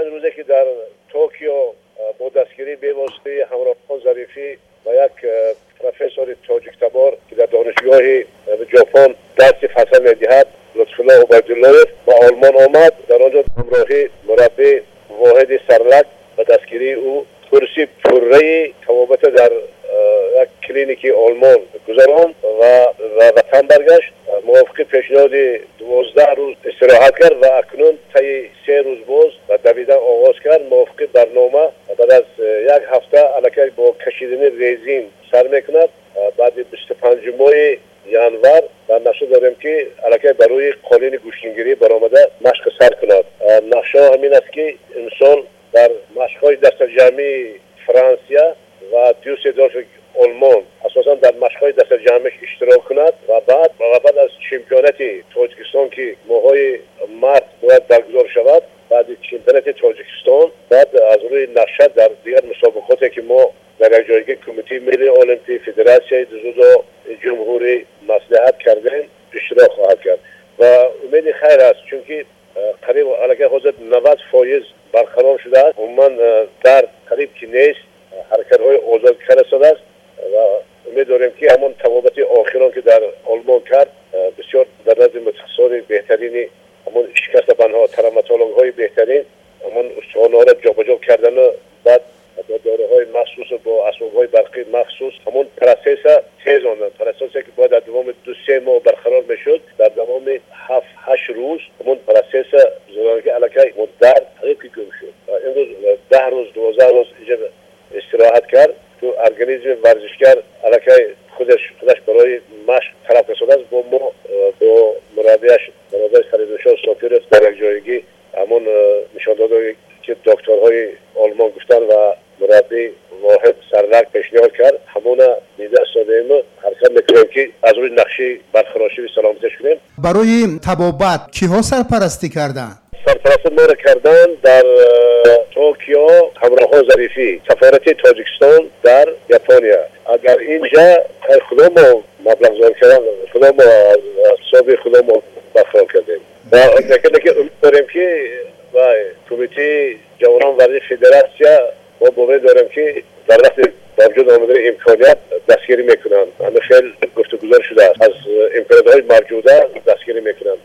پنج روزه که در توکیو با دستگیری به واسطه همراه ظریفی و یک پروفسور تاجیک تبار که در دانشگاه ژاپن درس فصل می‌دهد لطفالله عبیدالله با آلمان آمد. در آنجا همراهی مربی واحد سرلک و دستگیری او کرسی پره توابط در یک کلینیکی آلمان گذران و وطن برگشت. موافق پیشنهاد دوازده روز استراحت کرد و اکنون طی سه روز باز و دویدن آغاز کرد. موافق برنامه بعد از یک هفته علکه با کشیدن ریزین سر می‌کند بعد 25 ماه ینور در نقشه داریم که علکه برای قالین گوشنگیری برآمده مشق سر کند. نقشه همین است که امسال در مشقهای دست جمعی فرانسیا و دیوسدورف آلمان اساسا در مشقهای دست جمعش اشتراک کند و بعد و بعد از چمپیونات تاجیکستان که ماهای مرد باید برگزار شود بعد چمپیونات تاجیکستان بعد از روی نقشه در دیگر مسابقاتی که ما در جایگاه کمیته ملی المپی فدراسیای جزودا جمهوری مصلحت کردیم اشتراک خواهد کرد. و امید خیر است چون که قریب علاقه حاضر 90 فایز برقرار شده است. من در قریب که نیست حرکت های آزاد کرده است. و امید داریم که همون توابط آخران که در آلمان کرد نزد متخصصان بهترین همون شکست بنها ترمتولوگ های بهترین همون استخوان ها را جابجا کردن و بعد داره های مخصوص با اسباب های برقی مخصوص همون پرسیس تیز آنن پرسیس که باید در دوام دو سه ماه برقرار می‌شد در دوام هفت هشت روز همون پرسیس زنانگی علاقه مدر حقیقی گم شد. امروز ده روز دوازده روز اینجا استراحت کرد. تو ارگانیزم ورزشگر علاقه خودش خودش برای مشق طرف رسوده است با ما با مربیش برادر فریدشاه سافیر در یک جایگی همون نشان داده که دکترهای آلمان گفتن و مربی واحد سرلک پیشنهاد کرد. همون نیده ساده ما حرکت می‌کنیم که از روی نقشه برخراشی سلامتش کنیم. برای تبابت کیها سرپرستی کردن؟ سرپرست ما را کردن در توکیو همراه ظریفی سفارت تاجیکستان در یپونیا اگر اینجا خدا ما مبلغ زار کردن خدا ما حساب خدا ما برخواه و نکنه امید داریم که و کمیته جوانان ورزش فدراسیا ما باور داریم که در وقت با وجود آمدن امکانیت دستگیری می‌کنند همه خیلی گفتگوزار شده است از امکانیت های دستگیری می‌کنند